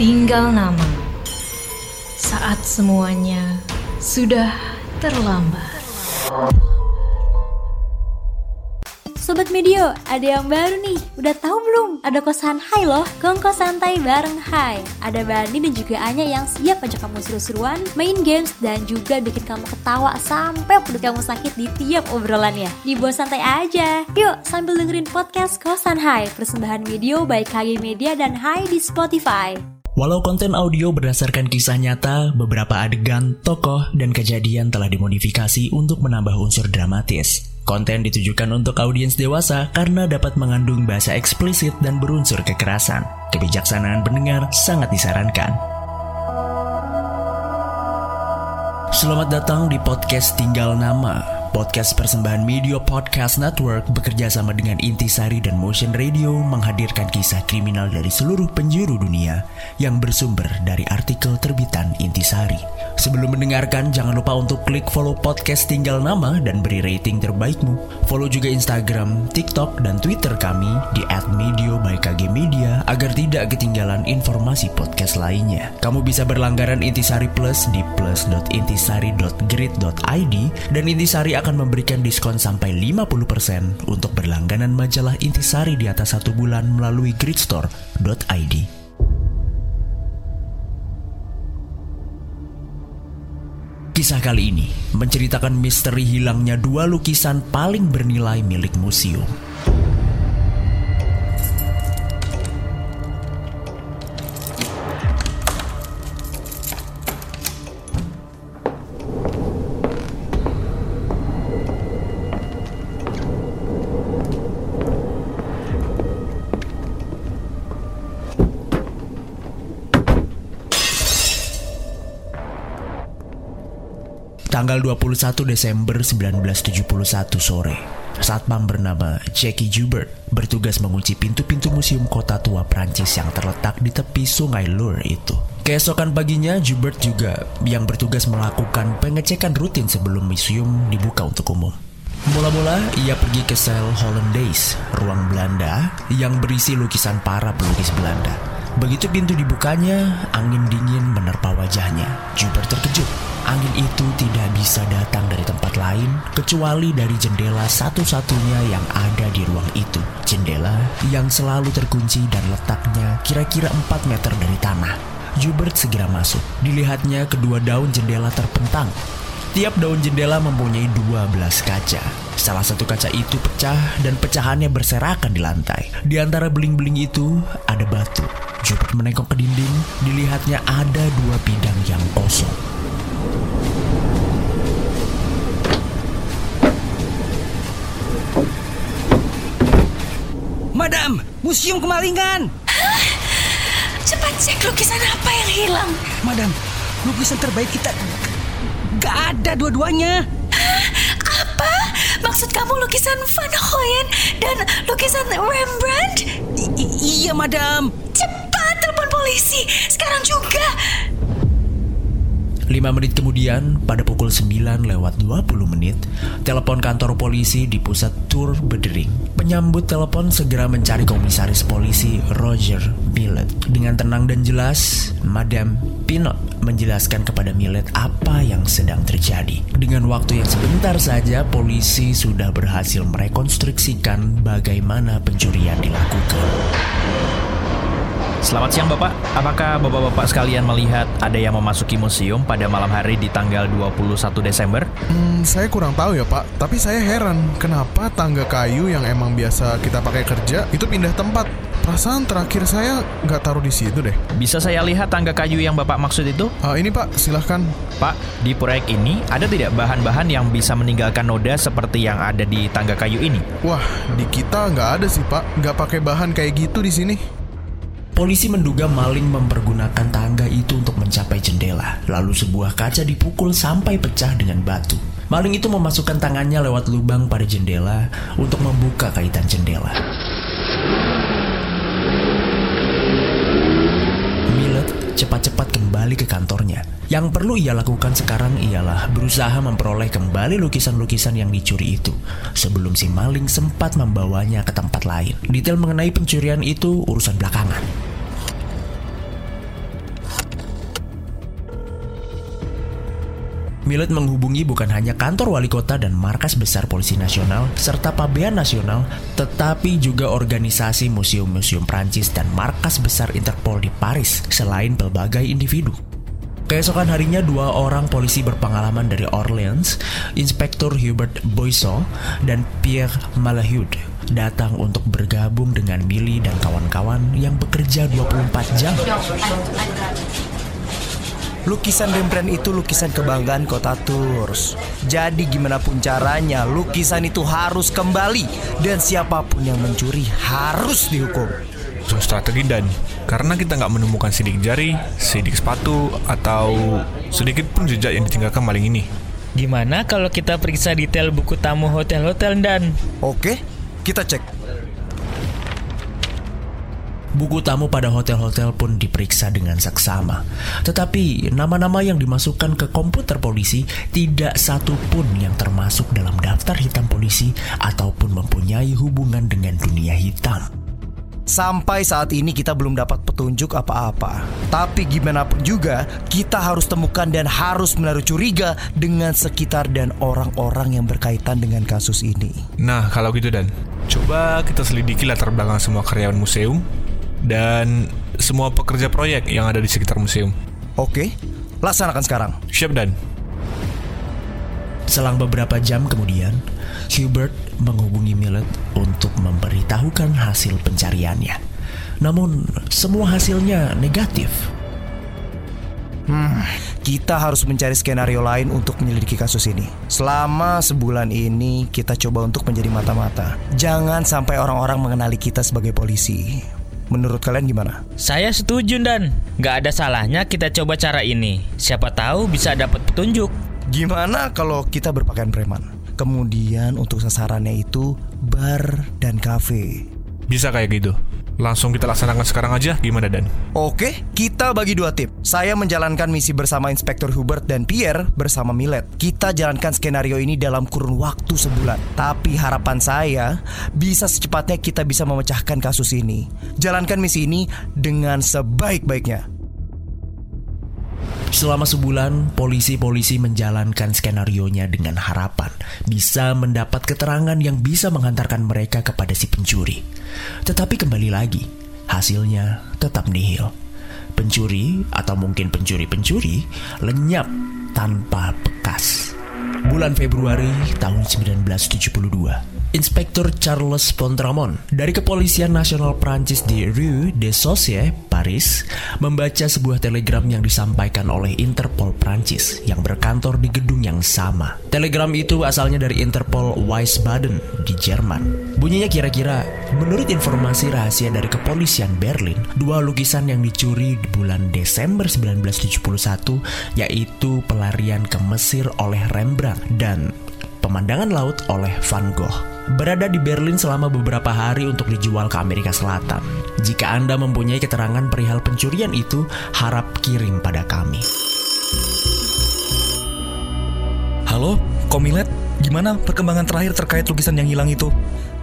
Tinggal nama. Saat semuanya sudah terlambat. Sobat Medio, ada yang baru nih. Udah tahu belum? Ada kosan Hai loh, kongko santai bareng Hai. Ada Bani dan juga Anya yang siap ajak kamu seru-seruan, main games, dan juga bikin kamu ketawa sampai perut kamu sakit di tiap obrolannya. Dibuat santai aja. Yuk, sambil dengerin podcast Kosan Hai, persembahan video baik KG Media dan Hai di Spotify. Walau konten audio berdasarkan kisah nyata, beberapa adegan, tokoh, dan kejadian telah dimodifikasi untuk menambah unsur dramatis. Konten ditujukan untuk audiens dewasa karena dapat mengandung bahasa eksplisit dan berunsur kekerasan. Kebijaksanaan pendengar sangat disarankan. Selamat datang di podcast Tinggal Nama. Podcast persembahan Media Podcast Network bekerja sama dengan Intisari dan Motion Radio menghadirkan kisah kriminal dari seluruh penjuru dunia yang bersumber dari artikel terbitan Intisari. Sebelum mendengarkan, jangan lupa untuk klik follow podcast Tinggal Nama dan beri rating terbaikmu. Follow juga Instagram, TikTok, dan Twitter kami di @medio by KG Media agar tidak ketinggalan informasi podcast lainnya. Kamu bisa berlanggaran Intisari Plus di plus.intisari.grid.id dan Intisari akan memberikan diskon sampai 50% untuk berlangganan majalah Intisari di atas satu bulan melalui gridstore.id. Kisah kali ini menceritakan misteri hilangnya dua lukisan paling bernilai milik museum. Tanggal 21 Desember 1971 sore, Satpam bernama Jackie Joubert bertugas mengunci pintu-pintu museum kota tua Prancis yang terletak di tepi sungai Loire itu. Keesokan paginya, Joubert juga yang bertugas melakukan pengecekan rutin sebelum museum dibuka untuk umum. Mula-mula, ia pergi ke sel Hollandaise, ruang Belanda yang berisi lukisan para pelukis Belanda. Begitu pintu dibukanya, angin dingin menerpa wajahnya. Joubert terkejut Angin itu tidak bisa datang dari tempat lain kecuali dari jendela satu-satunya yang ada di ruang itu. Jendela yang selalu terkunci dan letaknya kira-kira 4 meter dari tanah. Jubert segera masuk. Dilihatnya kedua daun jendela terpentang. Tiap daun jendela mempunyai 12 kaca. Salah satu kaca itu pecah dan pecahannya berserakan di lantai. Di antara beling-beling itu ada batu. Jubert menengok ke dinding, dilihatnya ada dua bidang yang kosong. Madam, museum kemalingan. Hah? Cepat cek lukisan apa yang hilang. Madam, lukisan terbaik kita gak ada dua-duanya. Apa? Maksud kamu lukisan Van Hoyen dan lukisan Rembrandt? I iya, Madam. Cepat telepon polisi sekarang juga. 5 menit kemudian, pada pukul 9 lewat 20 menit, telepon kantor polisi di pusat Tour berdering. Penyambut telepon segera mencari komisaris polisi Roger Millet. Dengan tenang dan jelas, Madame Pinot menjelaskan kepada Millet apa yang sedang terjadi. Dengan waktu yang sebentar saja, polisi sudah berhasil merekonstruksikan bagaimana pencurian dilakukan. Selamat siang Bapak, apakah Bapak-Bapak sekalian melihat ada yang memasuki museum pada malam hari di tanggal 21 Desember? Hmm, saya kurang tahu ya Pak, tapi saya heran kenapa tangga kayu yang emang biasa kita pakai kerja itu pindah tempat. Perasaan terakhir saya nggak taruh di situ deh. Bisa saya lihat tangga kayu yang Bapak maksud itu? Uh, ini Pak, silahkan. Pak, di proyek ini ada tidak bahan-bahan yang bisa meninggalkan noda seperti yang ada di tangga kayu ini? Wah, di kita nggak ada sih Pak, nggak pakai bahan kayak gitu di sini. Polisi menduga maling mempergunakan tangga itu untuk mencapai jendela, lalu sebuah kaca dipukul sampai pecah dengan batu. Maling itu memasukkan tangannya lewat lubang pada jendela untuk membuka kaitan jendela. Millet cepat-cepat kembali ke kantornya. Yang perlu ia lakukan sekarang ialah berusaha memperoleh kembali lukisan-lukisan yang dicuri itu sebelum si maling sempat membawanya ke tempat lain. Detail mengenai pencurian itu urusan belakangan. Millet menghubungi bukan hanya kantor wali kota dan markas besar polisi nasional serta pabean nasional, tetapi juga organisasi museum-museum Prancis dan markas besar Interpol di Paris selain berbagai individu. Keesokan harinya dua orang polisi berpengalaman dari Orleans, Inspektur Hubert Boisseau dan Pierre Malahud datang untuk bergabung dengan Billy dan kawan-kawan yang bekerja 24 jam. Lukisan Rembrandt itu lukisan kebanggaan kota Tours. Jadi gimana pun caranya, lukisan itu harus kembali dan siapa pun yang mencuri harus dihukum. So, strategi dan karena kita nggak menemukan sidik jari, sidik sepatu, atau sedikit pun jejak yang ditinggalkan maling ini. Gimana kalau kita periksa detail buku tamu hotel-hotel dan Oke, kita cek. Buku tamu pada hotel-hotel pun diperiksa dengan seksama. Tetapi nama-nama yang dimasukkan ke komputer polisi tidak satu pun yang termasuk dalam daftar hitam polisi ataupun mempunyai hubungan dengan dunia hitam. Sampai saat ini kita belum dapat petunjuk apa-apa. Tapi gimana pun juga, kita harus temukan dan harus menaruh curiga dengan sekitar dan orang-orang yang berkaitan dengan kasus ini. Nah, kalau gitu dan coba kita selidiki latar belakang semua karyawan museum dan semua pekerja proyek yang ada di sekitar museum. Oke, laksanakan sekarang. Siap dan Selang beberapa jam kemudian, Hubert menghubungi Millet untuk memberitahukan hasil pencariannya. Namun, semua hasilnya negatif. Hmm, kita harus mencari skenario lain untuk menyelidiki kasus ini. Selama sebulan ini, kita coba untuk menjadi mata-mata. Jangan sampai orang-orang mengenali kita sebagai polisi. Menurut kalian gimana? Saya setuju dan nggak ada salahnya kita coba cara ini. Siapa tahu bisa dapat petunjuk. Gimana kalau kita berpakaian preman? Kemudian untuk sasarannya itu bar dan kafe. Bisa kayak gitu. Langsung kita laksanakan sekarang aja, gimana Dan? Oke, kita bagi dua tim. Saya menjalankan misi bersama Inspektur Hubert dan Pierre bersama Millet. Kita jalankan skenario ini dalam kurun waktu sebulan. Tapi harapan saya bisa secepatnya kita bisa memecahkan kasus ini. Jalankan misi ini dengan sebaik-baiknya. Selama sebulan, polisi-polisi menjalankan skenario-nya dengan harapan bisa mendapat keterangan yang bisa menghantarkan mereka kepada si pencuri. Tetapi kembali lagi, hasilnya tetap nihil. Pencuri atau mungkin pencuri-pencuri lenyap tanpa bekas. Bulan Februari tahun 1972, Inspektur Charles Pontramon dari Kepolisian Nasional Prancis di Rue des Saussures, Paris, membaca sebuah telegram yang disampaikan oleh Interpol Prancis yang berkantor di gedung yang sama. Telegram itu asalnya dari Interpol Wiesbaden di Jerman. Bunyinya kira-kira, menurut informasi rahasia dari kepolisian Berlin, dua lukisan yang dicuri di bulan Desember 1971 yaitu pelarian ke Mesir oleh Rembrandt dan pemandangan laut oleh Van Gogh berada di Berlin selama beberapa hari untuk dijual ke Amerika Selatan. Jika Anda mempunyai keterangan perihal pencurian itu, harap kirim pada kami. Halo, Komilet, gimana perkembangan terakhir terkait lukisan yang hilang itu?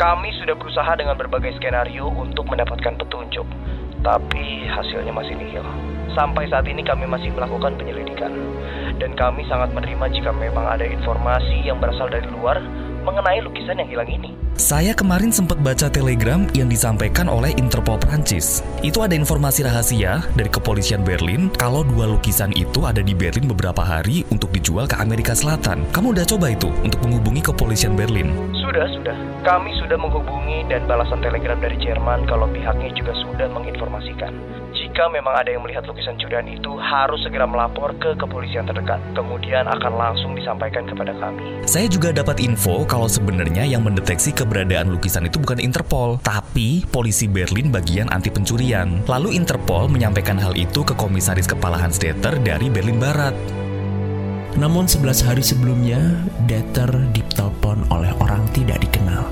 Kami sudah berusaha dengan berbagai skenario untuk mendapatkan petunjuk, tapi hasilnya masih nihil. Sampai saat ini kami masih melakukan penyelidikan, dan kami sangat menerima jika memang ada informasi yang berasal dari luar mengenai lukisan yang hilang ini. Saya kemarin sempat baca telegram yang disampaikan oleh Interpol Prancis. Itu ada informasi rahasia dari kepolisian Berlin kalau dua lukisan itu ada di Berlin beberapa hari untuk dijual ke Amerika Selatan. Kamu udah coba itu untuk menghubungi kepolisian Berlin? Sudah, sudah. Kami sudah menghubungi dan balasan telegram dari Jerman kalau pihaknya juga sudah menginformasikan. Jika memang ada yang melihat lukisan curian itu, harus segera melapor ke kepolisian terdekat. Kemudian akan langsung disampaikan kepada kami. Saya juga dapat info kalau sebenarnya yang mendeteksi keberadaan lukisan itu bukan Interpol, tapi polisi Berlin bagian anti pencurian. Lalu Interpol menyampaikan hal itu ke komisaris kepala Hansdater dari Berlin Barat. Namun 11 hari sebelumnya, Deter ditelepon oleh orang tidak dikenal.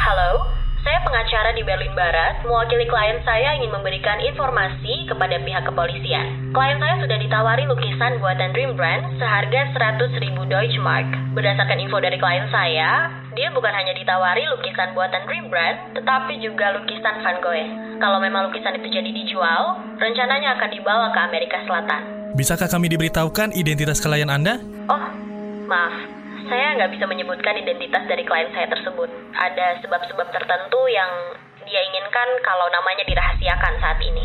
Halo, saya pengacara di Berlin Barat. Mewakili klien saya ingin memberikan informasi kepada pihak kepolisian. Klien saya sudah ditawari lukisan buatan Rembrandt seharga 100 ribu Deutschmark. Berdasarkan info dari klien saya, dia bukan hanya ditawari lukisan buatan Rembrandt, tetapi juga lukisan Van Gogh. Kalau memang lukisan itu jadi dijual, rencananya akan dibawa ke Amerika Selatan. Bisakah kami diberitahukan identitas klien Anda? Oh, maaf. Saya nggak bisa menyebutkan identitas dari klien saya tersebut. Ada sebab-sebab tertentu yang dia inginkan kalau namanya dirahasiakan saat ini.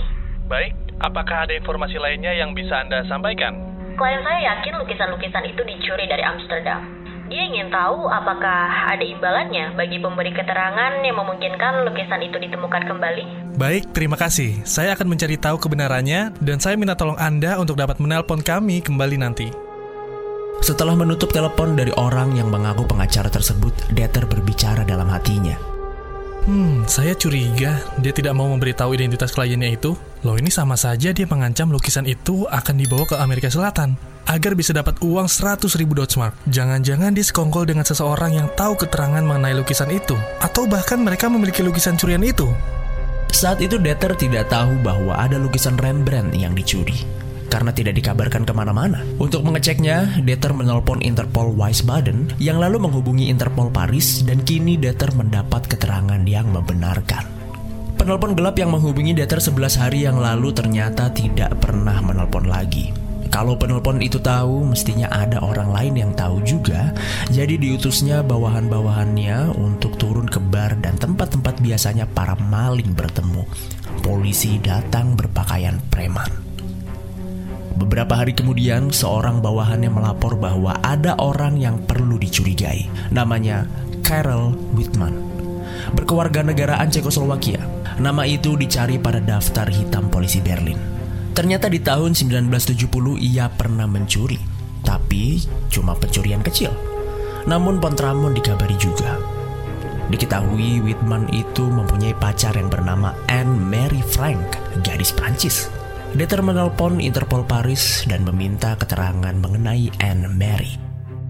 Baik, apakah ada informasi lainnya yang bisa Anda sampaikan? Klien saya yakin lukisan-lukisan itu dicuri dari Amsterdam. Dia ingin tahu apakah ada imbalannya bagi pemberi keterangan yang memungkinkan lukisan itu ditemukan kembali. Baik, terima kasih. Saya akan mencari tahu kebenarannya dan saya minta tolong Anda untuk dapat menelpon kami kembali nanti. Setelah menutup telepon dari orang yang mengaku pengacara tersebut, Deter berbicara dalam hatinya. Hmm, saya curiga dia tidak mau memberitahu identitas kliennya itu. Loh ini sama saja dia mengancam lukisan itu akan dibawa ke Amerika Selatan agar bisa dapat uang 100 ribu Deutschmark. Jangan-jangan dia sekongkol dengan seseorang yang tahu keterangan mengenai lukisan itu. Atau bahkan mereka memiliki lukisan curian itu. Saat itu Deter tidak tahu bahwa ada lukisan Rembrandt yang dicuri karena tidak dikabarkan ke mana-mana. Untuk mengeceknya, Deter menelpon Interpol Wiesbaden yang lalu menghubungi Interpol Paris dan kini Deter mendapat keterangan yang membenarkan. Penelpon gelap yang menghubungi Deter 11 hari yang lalu ternyata tidak pernah menelpon lagi. Kalau penelpon itu tahu, mestinya ada orang lain yang tahu juga. Jadi diutusnya bawahan-bawahannya untuk turun ke bar dan tempat-tempat biasanya para maling bertemu. Polisi datang berpakaian preman. Beberapa hari kemudian, seorang bawahannya melapor bahwa ada orang yang perlu dicurigai. Namanya Karel Whitman. Berkewarganegaraan Cekoslowakia. Nama itu dicari pada daftar hitam polisi Berlin. Ternyata di tahun 1970 ia pernah mencuri, tapi cuma pencurian kecil. Namun Pontramon dikabari juga. Diketahui Whitman itu mempunyai pacar yang bernama Anne Mary Frank, gadis Prancis. Deter menelpon Interpol Paris dan meminta keterangan mengenai Anne Mary.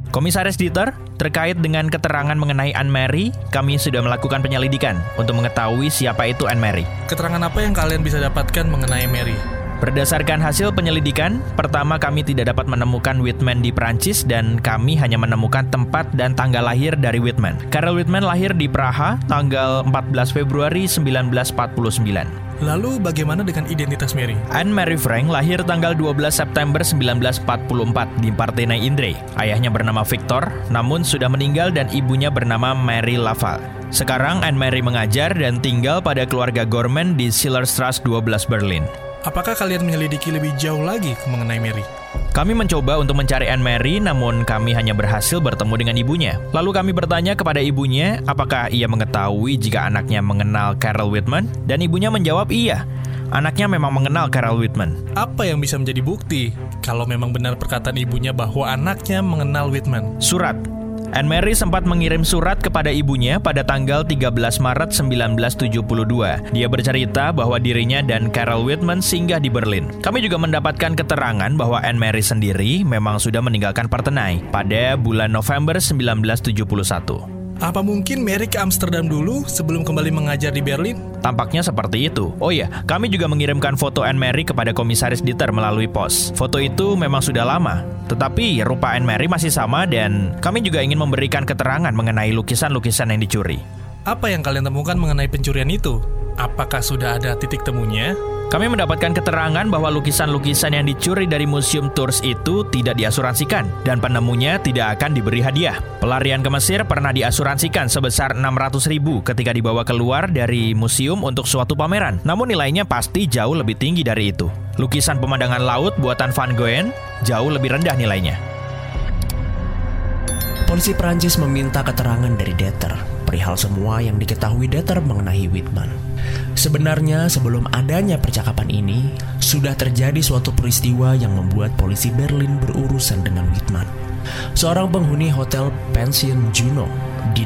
Komisaris Dieter, terkait dengan keterangan mengenai Anne Mary, kami sudah melakukan penyelidikan untuk mengetahui siapa itu Anne Mary. Keterangan apa yang kalian bisa dapatkan mengenai Mary? Berdasarkan hasil penyelidikan, pertama kami tidak dapat menemukan Whitman di Prancis dan kami hanya menemukan tempat dan tanggal lahir dari Whitman. Karel Whitman lahir di Praha tanggal 14 Februari 1949. Lalu bagaimana dengan identitas Mary? Anne Mary Frank lahir tanggal 12 September 1944 di Partenay Indre. Ayahnya bernama Victor, namun sudah meninggal dan ibunya bernama Mary Laval. Sekarang Anne Mary mengajar dan tinggal pada keluarga Gorman di Schillerstrasse 12 Berlin. Apakah kalian menyelidiki lebih jauh lagi mengenai Mary? Kami mencoba untuk mencari Anne Mary, namun kami hanya berhasil bertemu dengan ibunya. Lalu kami bertanya kepada ibunya, apakah ia mengetahui jika anaknya mengenal Carol Whitman? Dan ibunya menjawab iya. Anaknya memang mengenal Carol Whitman. Apa yang bisa menjadi bukti kalau memang benar perkataan ibunya bahwa anaknya mengenal Whitman? Surat Anne Mary sempat mengirim surat kepada ibunya pada tanggal 13 Maret 1972. Dia bercerita bahwa dirinya dan Carol Whitman singgah di Berlin. Kami juga mendapatkan keterangan bahwa Anne Mary sendiri memang sudah meninggalkan Partenay pada bulan November 1971. Apa mungkin Mary ke Amsterdam dulu sebelum kembali mengajar di Berlin? Tampaknya seperti itu. Oh ya, kami juga mengirimkan foto Anne Mary kepada komisaris Dieter melalui pos. Foto itu memang sudah lama, tetapi rupa Anne Mary masih sama dan kami juga ingin memberikan keterangan mengenai lukisan-lukisan yang dicuri. Apa yang kalian temukan mengenai pencurian itu? Apakah sudah ada titik temunya? Kami mendapatkan keterangan bahwa lukisan-lukisan yang dicuri dari Museum Tours itu tidak diasuransikan dan penemunya tidak akan diberi hadiah. Pelarian ke Mesir pernah diasuransikan sebesar 600 ribu ketika dibawa keluar dari museum untuk suatu pameran. Namun nilainya pasti jauh lebih tinggi dari itu. Lukisan pemandangan laut buatan Van Gogh jauh lebih rendah nilainya. Polisi Prancis meminta keterangan dari Deter perihal semua yang diketahui Deter mengenai Whitman. Sebenarnya sebelum adanya percakapan ini, sudah terjadi suatu peristiwa yang membuat polisi Berlin berurusan dengan Whitman. Seorang penghuni hotel pension Juno di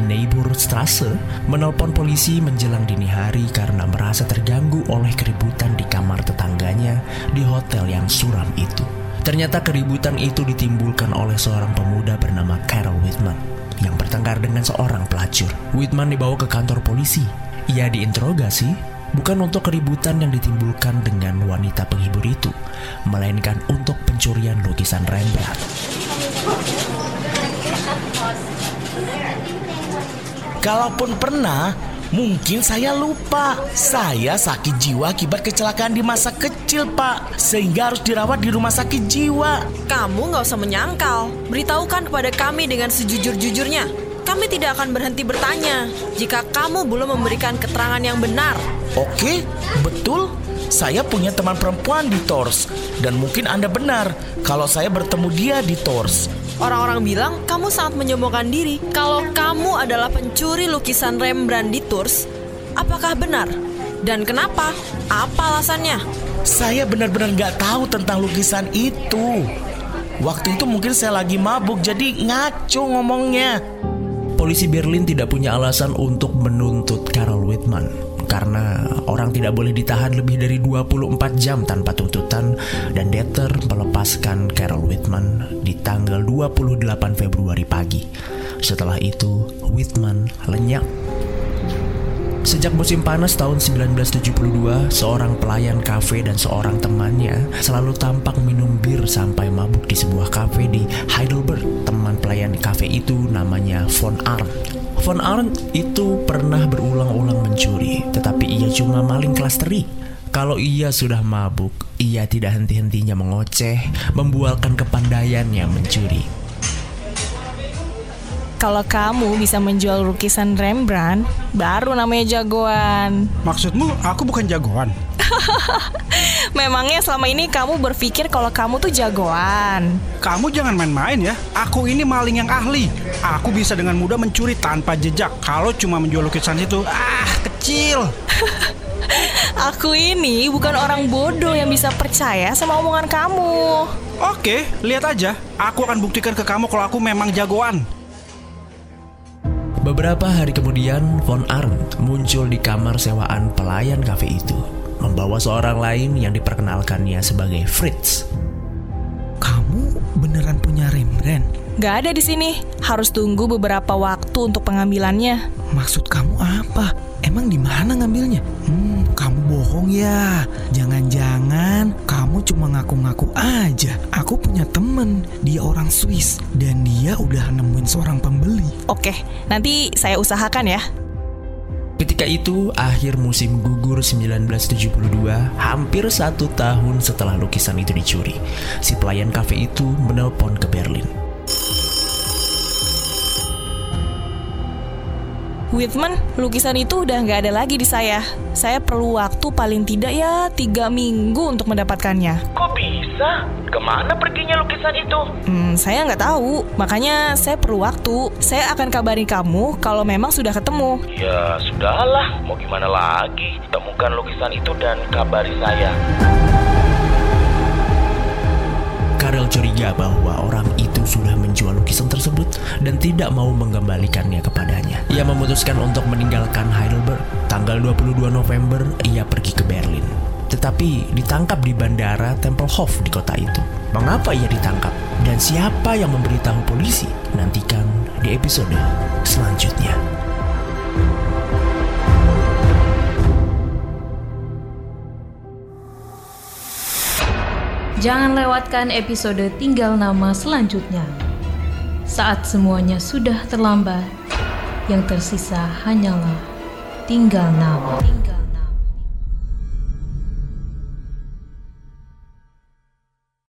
Strasse menelpon polisi menjelang dini hari karena merasa terganggu oleh keributan di kamar tetangganya di hotel yang suram itu. Ternyata keributan itu ditimbulkan oleh seorang pemuda bernama Carol Whitman yang bertengkar dengan seorang pelacur. Whitman dibawa ke kantor polisi. Ia diinterogasi bukan untuk keributan yang ditimbulkan dengan wanita penghibur itu, melainkan untuk pencurian lukisan Rembrandt. Kalaupun pernah, mungkin saya lupa. Saya sakit jiwa akibat kecelakaan di masa kecil, Pak. Sehingga harus dirawat di rumah sakit jiwa. Kamu nggak usah menyangkal. Beritahukan kepada kami dengan sejujur-jujurnya. Kami tidak akan berhenti bertanya jika kamu belum memberikan keterangan yang benar. Oke, betul. Saya punya teman perempuan di Tors. Dan mungkin Anda benar kalau saya bertemu dia di Tors. Orang-orang bilang kamu sangat menyombongkan diri. Kalau kamu adalah pencuri lukisan Rembrandt di Tours, apakah benar? Dan kenapa? Apa alasannya? Saya benar-benar nggak tahu tentang lukisan itu. Waktu itu mungkin saya lagi mabuk, jadi ngaco ngomongnya. Polisi Berlin tidak punya alasan untuk menuntut Carol Whitman karena orang tidak boleh ditahan lebih dari 24 jam tanpa tuntutan dan Deter melepaskan Carol Whitman di tanggal 28 Februari pagi. Setelah itu, Whitman lenyap Sejak musim panas tahun 1972, seorang pelayan kafe dan seorang temannya selalu tampak minum bir sampai mabuk di sebuah kafe di Heidelberg. Teman pelayan kafe itu namanya Von Arndt. Von Arndt itu pernah berulang-ulang mencuri, tetapi ia cuma maling kelas teri. Kalau ia sudah mabuk, ia tidak henti-hentinya mengoceh, membualkan kepandaiannya mencuri. Kalau kamu bisa menjual lukisan Rembrandt, baru namanya jagoan. Maksudmu aku bukan jagoan? Memangnya selama ini kamu berpikir kalau kamu tuh jagoan? Kamu jangan main-main ya. Aku ini maling yang ahli. Aku bisa dengan mudah mencuri tanpa jejak. Kalau cuma menjual lukisan itu, ah kecil. Aku ini bukan orang bodoh yang bisa percaya sama omongan kamu. Oke, lihat aja. Aku akan buktikan ke kamu kalau aku memang jagoan. Beberapa hari kemudian, Von Arndt muncul di kamar sewaan pelayan kafe itu, membawa seorang lain yang diperkenalkannya sebagai Fritz. Kamu beneran punya Rembrandt? Gak ada di sini. Harus tunggu beberapa waktu untuk pengambilannya. Maksud kamu apa? Emang di mana ngambilnya? Hmm, bohong ya. Jangan-jangan kamu cuma ngaku-ngaku aja. Aku punya temen, dia orang Swiss dan dia udah nemuin seorang pembeli. Oke, nanti saya usahakan ya. Ketika itu, akhir musim gugur 1972, hampir satu tahun setelah lukisan itu dicuri. Si pelayan kafe itu menelpon ke Berlin. Whitman, lukisan itu udah nggak ada lagi di saya. Saya perlu waktu paling tidak ya tiga minggu untuk mendapatkannya. Kok bisa? Ke mana perginya lukisan itu? Hmm, saya nggak tahu. Makanya saya perlu waktu. Saya akan kabarin kamu kalau memang sudah ketemu. Ya sudahlah, mau gimana lagi? Temukan lukisan itu dan kabari saya. Karel curiga bahwa orang sudah menjual lukisan tersebut dan tidak mau mengembalikannya kepadanya. Ia memutuskan untuk meninggalkan Heidelberg. Tanggal 22 November, ia pergi ke Berlin. Tetapi ditangkap di bandara Tempelhof di kota itu. Mengapa ia ditangkap? Dan siapa yang memberitahu polisi? Nantikan di episode selanjutnya. Jangan lewatkan episode Tinggal Nama selanjutnya. Saat semuanya sudah terlambat, yang tersisa hanyalah tinggal nama. Tinggal